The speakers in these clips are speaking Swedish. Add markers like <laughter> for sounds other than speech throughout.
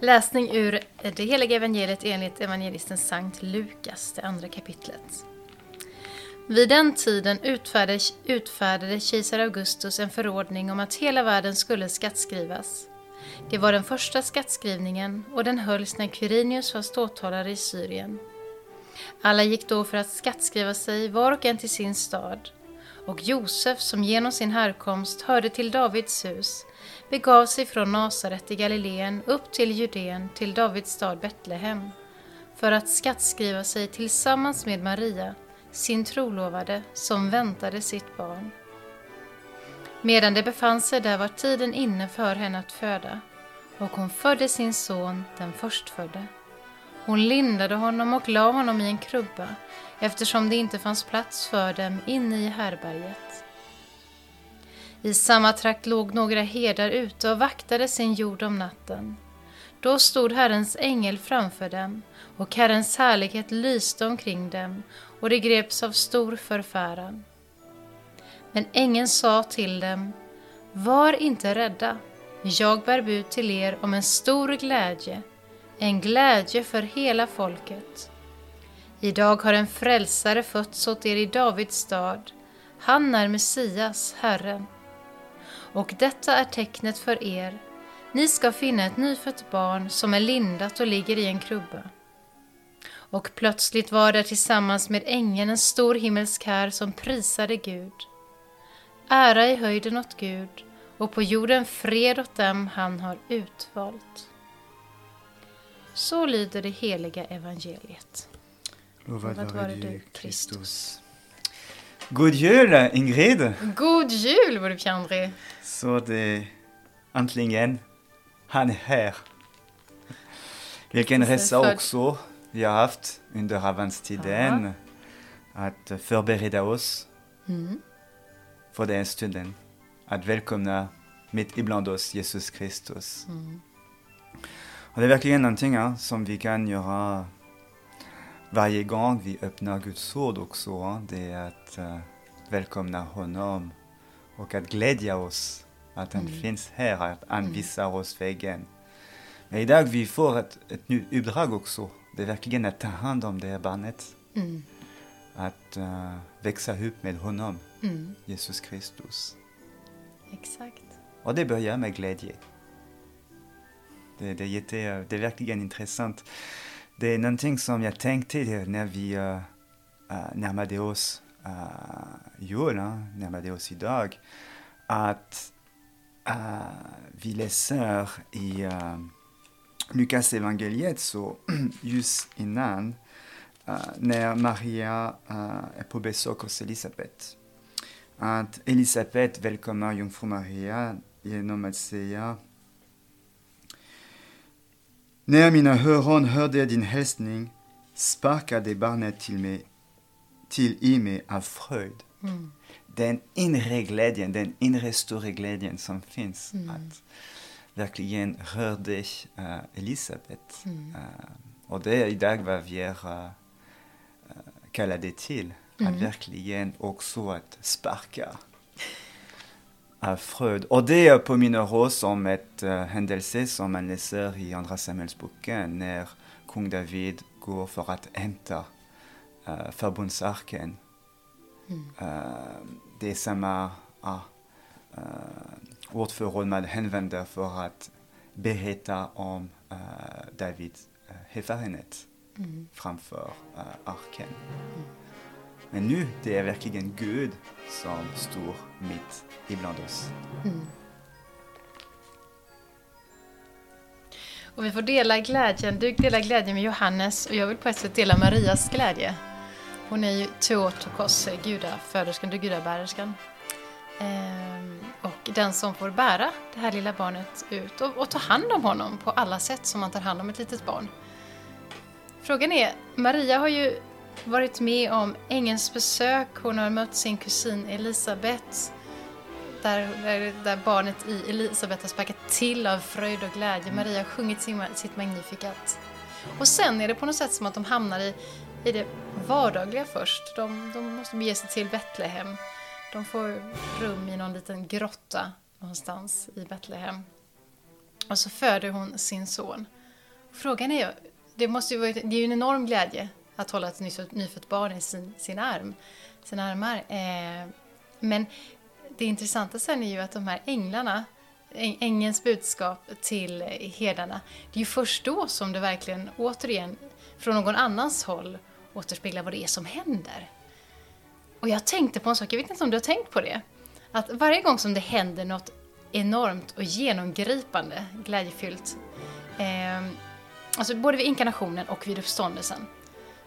Läsning ur det heliga evangeliet enligt evangelisten Sankt Lukas, det andra kapitlet. Vid den tiden utfärdade, utfärdade kejsar Augustus en förordning om att hela världen skulle skattskrivas. Det var den första skattskrivningen och den hölls när Quirinius var ståthållare i Syrien. Alla gick då för att skattskriva sig var och en till sin stad. Och Josef, som genom sin härkomst hörde till Davids hus, begav sig från Nasaret i Galileen upp till Judeen, till Davids stad Betlehem, för att skattskriva sig tillsammans med Maria, sin trolovade, som väntade sitt barn. Medan de befann sig där var tiden inne för henne att föda, och hon födde sin son, den förstfödde. Hon lindade honom och la honom i en krubba, eftersom det inte fanns plats för dem inne i härberget. I samma trakt låg några herdar ute och vaktade sin jord om natten. Då stod Herrens ängel framför dem, och Herrens härlighet lyste omkring dem, och de greps av stor förfäran. Men ängeln sa till dem, Var inte rädda, jag bär bud till er om en stor glädje, en glädje för hela folket. Idag har en frälsare fötts åt er i Davids stad, han är Messias, Herren. Och detta är tecknet för er, ni ska finna ett nyfött barn som är lindat och ligger i en krubba. Och plötsligt var där tillsammans med ängeln en stor himmelsk här som prisade Gud. Ära i höjden åt Gud och på jorden fred åt dem han har utvalt. Så lyder det heliga evangeliet. Lovad vare vare du, Kristus. God jul, Ingrid! God jul, vår Pierre Så det äntligen, han är här. Vilken resa för- också vi har haft under adventstiden. Att förbereda oss Mm. för den stunden. Att välkomna mitt ibland oss Jesus Kristus. Mm. Och det är verkligen någonting ja, som vi kan göra varje gång vi öppnar Guds ord också. Det är att eh, välkomna honom och att glädja oss att han Mm. finns här, att han visar oss vägen. Men idag vi får ett, ett nytt uppdrag också. Det är verkligen att ta hand om det här barnet. Mm. Att eh, växa upp med honom, Mm. Jesus Kristus. Exakt. Och det börjar med glädje. Det, det, är jätte, det är verkligen intressant. Det är någonting som jag tänkte när vi uh, uh, närmade oss uh, jul, uh, närmade oss idag, att uh, vi läser i uh, Lukas evangeliet så just <clears throat> innan uh, när Maria uh, är på besök hos Elisabet att Elisabet välkomnar jungfru Maria genom att När mina öron hörde din hälsning sparkade barnet till, mig, till i mig av fröjd. Mm. Den inre glädjen, den inre stora glädjen som finns Mm. att verkligen rörde uh, Elisabet. Mm. Uh, och det är idag vad vi är uh, kallade till. Mm. Att verkligen också att sparka av fröjd. Och det påminner oss om ett uh, händelse som man läser i Andra Samuelsboken när kung David går för att hämta uh, förbundsarken. Mm. Uh, det är samma uh, uh, ordförråd man använder för att berätta om uh, Davids uh, erfarenhet Mm. framför uh, arken. Men nu, det är verkligen Gud som står mitt ibland oss. Mm. Och vi får dela glädjen. Du delar glädjen med Johannes och jag vill på ett sätt dela Marias glädje. Hon är ju Teotokos, gudaföderskan, du gudabärerskan. Ehm, och den som får bära det här lilla barnet ut och, och ta hand om honom på alla sätt som man tar hand om ett litet barn. Frågan är, Maria har ju varit med om ängelns besök, hon har mött sin kusin Elisabet där, där, där barnet i Elisabet har sparkat till av fröjd och glädje. Maria har sjungit sin, sitt Magnificat. Och sen är det på något sätt som att de hamnar i, i det vardagliga först. De, de måste bege sig till Betlehem. De får rum i någon liten grotta någonstans i Betlehem. Och så föder hon sin son. Frågan är ju, det, måste ju vara, det är ju en enorm glädje att hålla ett nyfött, nyfött barn i sin, sin arm, sina armar. Eh, men det intressanta sen är ju att de här änglarna, ängelns budskap till herdarna, det är ju först då som det verkligen återigen från någon annans håll återspeglar vad det är som händer. Och jag tänkte på en sak, jag vet inte om du har tänkt på det? Att varje gång som det händer något enormt och genomgripande, glädjefyllt, eh, alltså både vid inkarnationen och vid uppståndelsen,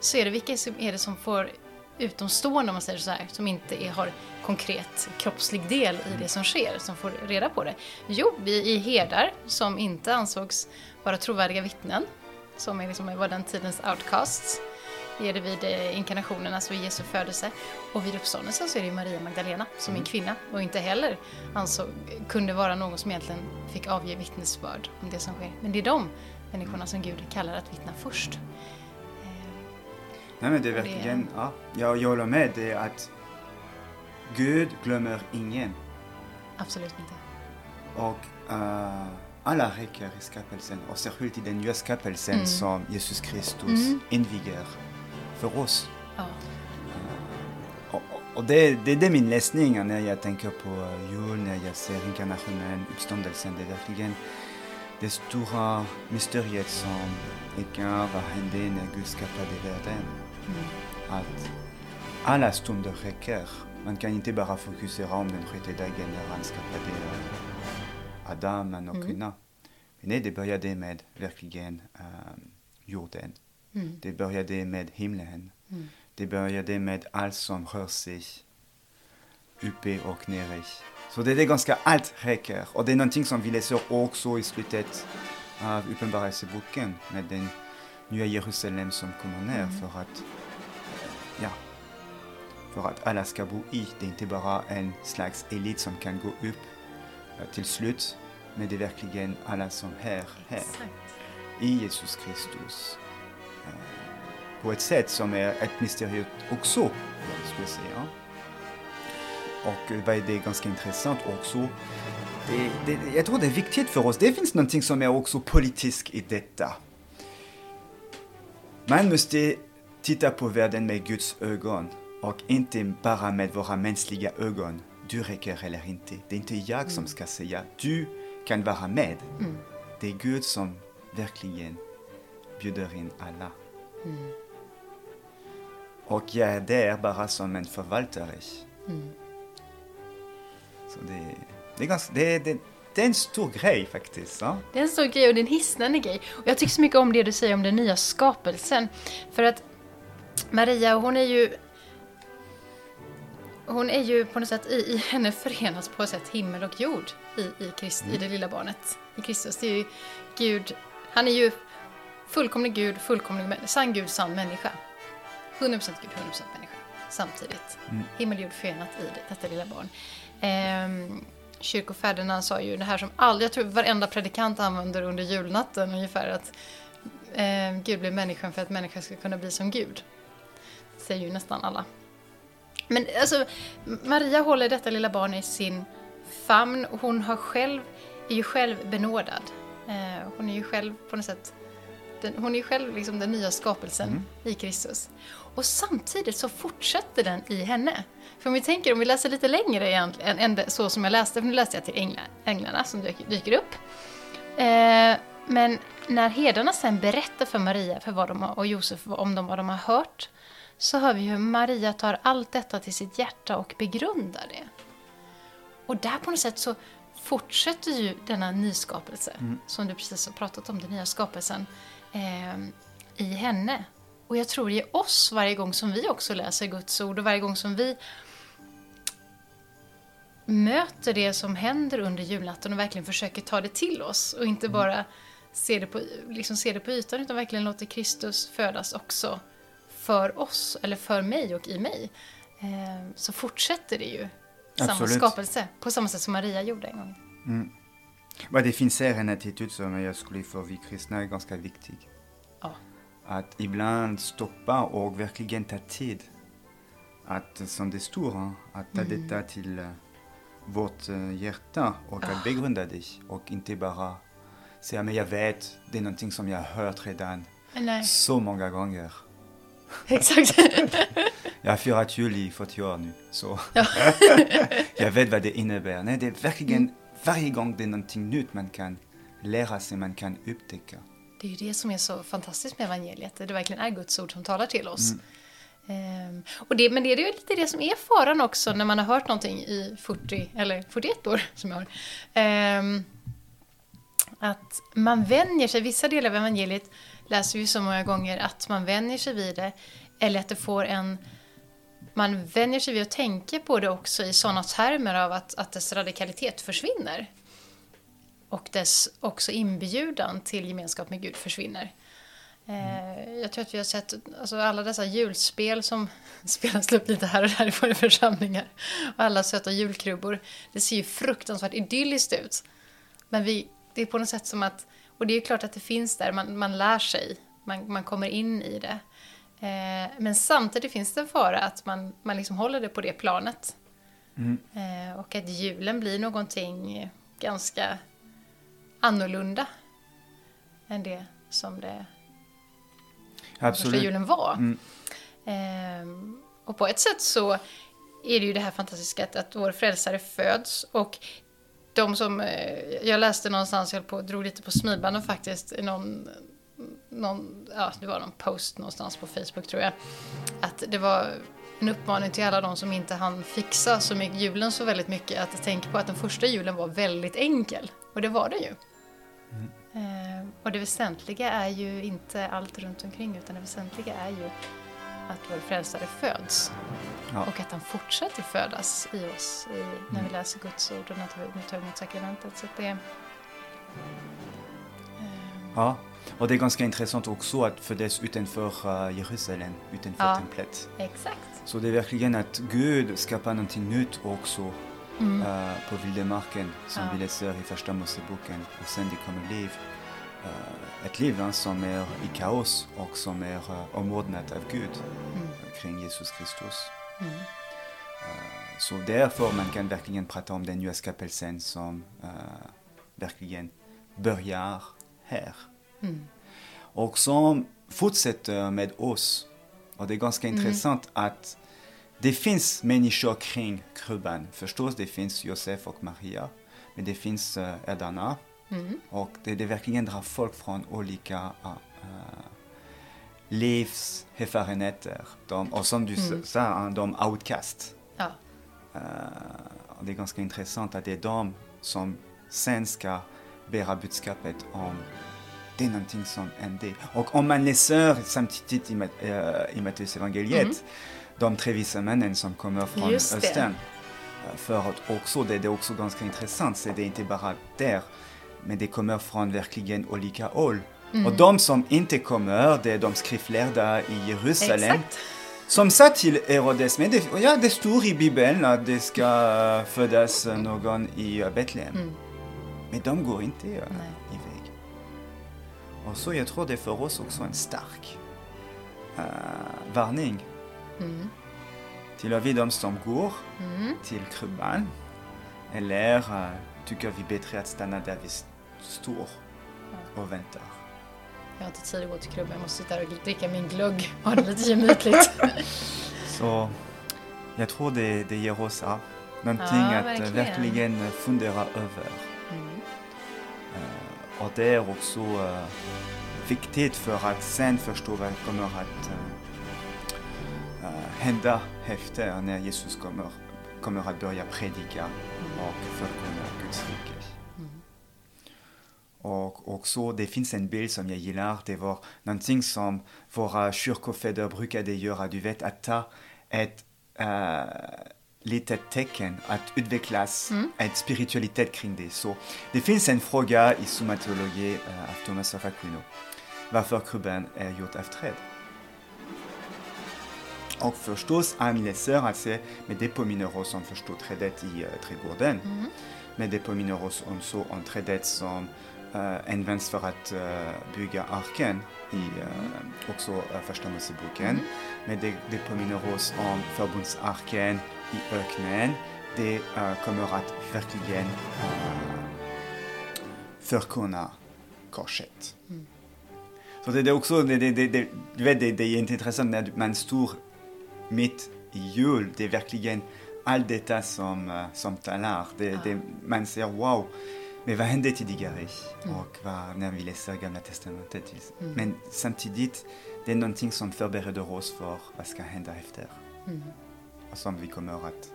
så är det vilka är det som får utomstående, om man säger så här, som inte är, har konkret kroppslig del i det som sker, som får reda på det? Jo, vi i herdar som inte ansågs vara trovärdiga vittnen, som är liksom, var den tidens outcasts, är det vid eh, inkarnationen, alltså vid Jesu födelse. Och vid uppståndelsen så är det Maria Magdalena som är en mm. kvinna och inte heller ansåg, kunde vara någon som egentligen fick avge vittnesbörd om det som sker. Men det är de människorna som Gud kallar att vittna först. Eh, Nej men det är verkligen, ja, jag, jag håller med. Det är att Gud glömmer ingen. Absolut inte. Och uh, alla räcker i skapelsen och särskilt i den nya skapelsen mm. som Jesus Kristus mm. inviger för oss. Ja. Uh, och, och det, det, det är min läsning när jag tänker på jul, när jag ser inkarnationen, uppståndelsen. Det är verkligen det stora mysteriet som Ekar, vad hände när Gud skapade världen. Mm. Att alla stunder räcker. Man kan inte bara fokusera om den sjätte dagen när han skapade Adam, man och mm. kvinna. Nej, det började med verkligen um, jorden. Mm. Det började med himlen. Mm. Det började med allt som rör sig uppe och nere. Så det är ganska allt räcker. Och det är någonting som vi läser också i slutet av Uppenbarelseboken med den nya Jerusalem som kommer ner mm. för att ja, för att alla ska bo i. Det är inte bara en slags elit som kan gå upp till slut, men det är verkligen alla som är här i Jesus Kristus. På ett sätt som är ett mysterium också, skulle jag säga. Och vad är det ganska intressant också, det, det, jag tror det är viktigt för oss. Det finns någonting som är också politiskt i detta. Man måste titta på världen med Guds ögon och inte bara med våra mänskliga ögon. Du räcker eller inte. Det är inte jag mm. som ska säga du kan vara med. Mm. Det är Gud som verkligen bjuder in alla. Mm. Och jag är där bara som en förvaltare. Mm. Så det, det, är ganska, det, det, det är en stor grej faktiskt. Ja? Det är en stor grej och det är en hisnande grej. Och jag tycker så mycket om det du säger om den nya skapelsen. För att Maria, hon är ju hon är ju på något sätt, i, i henne förenas på ett sätt himmel och jord i, i, Christ, mm. i det lilla barnet, i Kristus. Det är ju Gud, han är ju fullkomlig Gud, fullkomlig sann Gud, sann människa. 100% Gud, 100% människa samtidigt. Mm. Himmel och jord förenat i det, detta lilla barn. Ehm, kyrkofäderna sa ju det här som aldrig, jag tror varenda predikant använder under julnatten ungefär att eh, Gud blev människan för att människan ska kunna bli som Gud. Det säger ju nästan alla. Men alltså, Maria håller detta lilla barn i sin famn. Hon har själv, är ju själv benådad. Eh, hon är ju själv på något sätt den, hon är själv liksom den nya skapelsen mm. i Kristus. Och samtidigt så fortsätter den i henne. För om vi tänker, om vi läser lite längre egentligen än det, så som jag läste, för nu läste jag till ängla, änglarna som dyker, dyker upp. Eh, men när herdarna sen berättar för Maria för vad de har, och Josef om dem, vad de har hört så hör vi hur Maria tar allt detta till sitt hjärta och begrundar det. Och där på något sätt så fortsätter ju denna nyskapelse, mm. som du precis har pratat om, den nya skapelsen, i henne. Och jag tror i oss varje gång som vi också läser Guds ord och varje gång som vi möter det som händer under julnatten och verkligen försöker ta det till oss och inte mm. bara se det på, liksom se det på ytan utan verkligen låter Kristus födas också för oss, eller för mig och i mig, eh, så fortsätter det ju Absolut. samma skapelse på samma sätt som Maria gjorde en gång. Mm. Men det finns här en attityd som jag skulle för vi kristna är ganska viktig. Ja. Att ibland stoppa och verkligen ta tid. Att, som det står, att ta mm. detta till uh, vårt uh, hjärta och att ah. begrunda det och inte bara säga men jag vet, det är någonting som jag har hört redan Nej, så många gånger. <laughs> exakt. <laughs> Jag har firat jul i 40 år nu, så Ja. <laughs> jag vet vad det innebär. Nej, det är verkligen varje gång det är någonting nytt man kan lära sig, man kan upptäcka. Det är ju det som är så fantastiskt med evangeliet. Det verkligen är Guds ord som talar till oss. Ehm, och det, men det är ju lite det som är faran också när man har hört någonting i 40 eller 41 år som jag har. Ehm, att man vänjer sig, vissa delar av evangeliet läser vi så många gånger att man vänjer sig vid det. Eller att det får en... Man vänjer sig vid att tänka på det också i sådana termer av att, att dess radikalitet försvinner. Och dess också inbjudan till gemenskap med Gud försvinner. Eh, jag tror att vi har sett alltså alla dessa julspel som <laughs> spelas upp lite här och där i våra församlingar. Och alla söta julkrubbor. Det ser ju fruktansvärt idylliskt ut. Men vi, det är på något sätt som att, och det är klart att det finns där, man, man lär sig, man, man kommer in i det. Eh, men samtidigt finns det en fara att man, man liksom håller det på det planet. Eh, och att julen blir någonting ganska annorlunda än det som det första Absolut. julen var. Mm. Ehm, och på ett sätt så är det ju det här fantastiska att, att vår frälsare föds och de som, eh, jag läste någonstans, jag höll på, drog lite på smilbanden faktiskt, i någon, någon, ja det var någon post någonstans på Facebook tror jag, att det var en uppmaning till alla de som inte hann fixa så mycket julen så väldigt mycket att tänka på att den första julen var väldigt enkel. Och det var det ju. Eh, och det väsentliga är ju inte allt runt omkring utan det väsentliga är ju att vår frälsare föds. Ja. Och att han fortsätter födas i oss i, när vi läser Guds ord och när vi tar emot sakramentet. Så det, Ja, och det är ganska intressant också att födas utanför eh, Jerusalem, utanför Ja. templet. exakt. Så det är verkligen att Gud skapar någonting nytt också eh, på vildmarken som Ja. vi läser i första Moseboken. Och sen det kommer liv. eh, ett liv va, som är i kaos och som är uh, omordnat av Gud eh, kring Jesus Kristus. Mm. Eh, så därför man kan verkligen prata om den nya skapelsen som eh, verkligen börjar här. Mm. Och som fortsätter med oss. Och det är ganska intressant att det finns människor kring krubban. Förstås, det finns Josef och Maria. Men det finns uh. Mm. Och det, det verkligen drar folk från olika uh, livserfarenheter. De, och som du Mm. sa, de outcast. Ja. Eh, och det är ganska intressant att det är de som sen ska bära budskapet om det är någonting som händer. Och om man läser samtidigt i, Mat- eh, i Matteus evangeliet de tre vise männen som kommer från Mm. Just östern. För att också, det, det är också ganska intressant, så det är inte bara där, men det kommer från verkligen olika håll. Mm. Och de som inte kommer, det är de skriftlärda i Jerusalem. Exakt. Som sa till Herodes, men det, ja, det står i Bibeln att det ska födas någon i Betlehem. Mm. Men de går inte uh, Nej. iväg. Och så jag tror det är för oss också en stark uh, varning. Mm. Tillhör vi de som går Mm. till krubban? Eller uh, tycker vi bättre att stanna där vi står och väntar? Jag har inte tid att gå till klubben, jag måste sitta och dricka min glögg och ha det lite gemytligt. <laughs> Så jag tror det, det ger oss ja, någonting Ja, att eh, verkligen. verkligen fundera över. Mm. Och det är också eh, viktigt för att sen förstå vad kommer att eh, hända efter när Jesus kommer, kommer att börja predika och förkunna Guds rike. Och också, det finns en bild som jag gillar, det var någonting som våra kyrkofäder brukade göra, du vet, att ta ett uh, litet tecken att utvecklas en spiritualitet kring det. Så det finns en fråga i Summa Teologi uh, av Thomas of Aquino. Varför krubban är gjord av träd? Och förstås, han läser alltså, men det påminner oss om förstås trädet i uh, trädgården. Men det påminner oss också om trädet som uh, används för att uh, bygga arken i uh, också uh, första Moseboken. Men det, det påminner oss om förbundsarken i öknen. Det kommer att verkligen förkunna korset. Så det är också, det, det, det, du vet, det, det är jätteintressant när man står mitt i jul, det är verkligen allt detta som, som talar. Det, det, man ser wow, men vad hände tidigare? Och vad, när vi läser Gamla Testamentet. Men samtidigt, det är någonting som förbereder oss för vad ska hända efter. Och som vi kommer att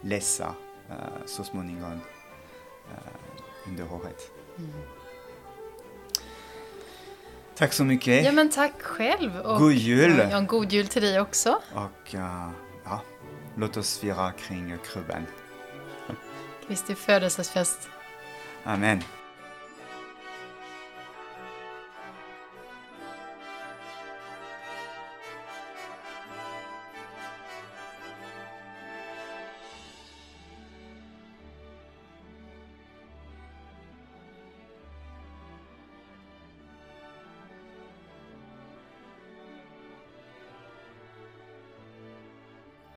läsa uh, så småningom uh, under året. Tack så mycket. Ja, men tack själv. Och, God jul! Ja, en god jul till dig också. Och uh, ja, låt oss fira kring krubban. Kristi födelsedagsfest. Amen.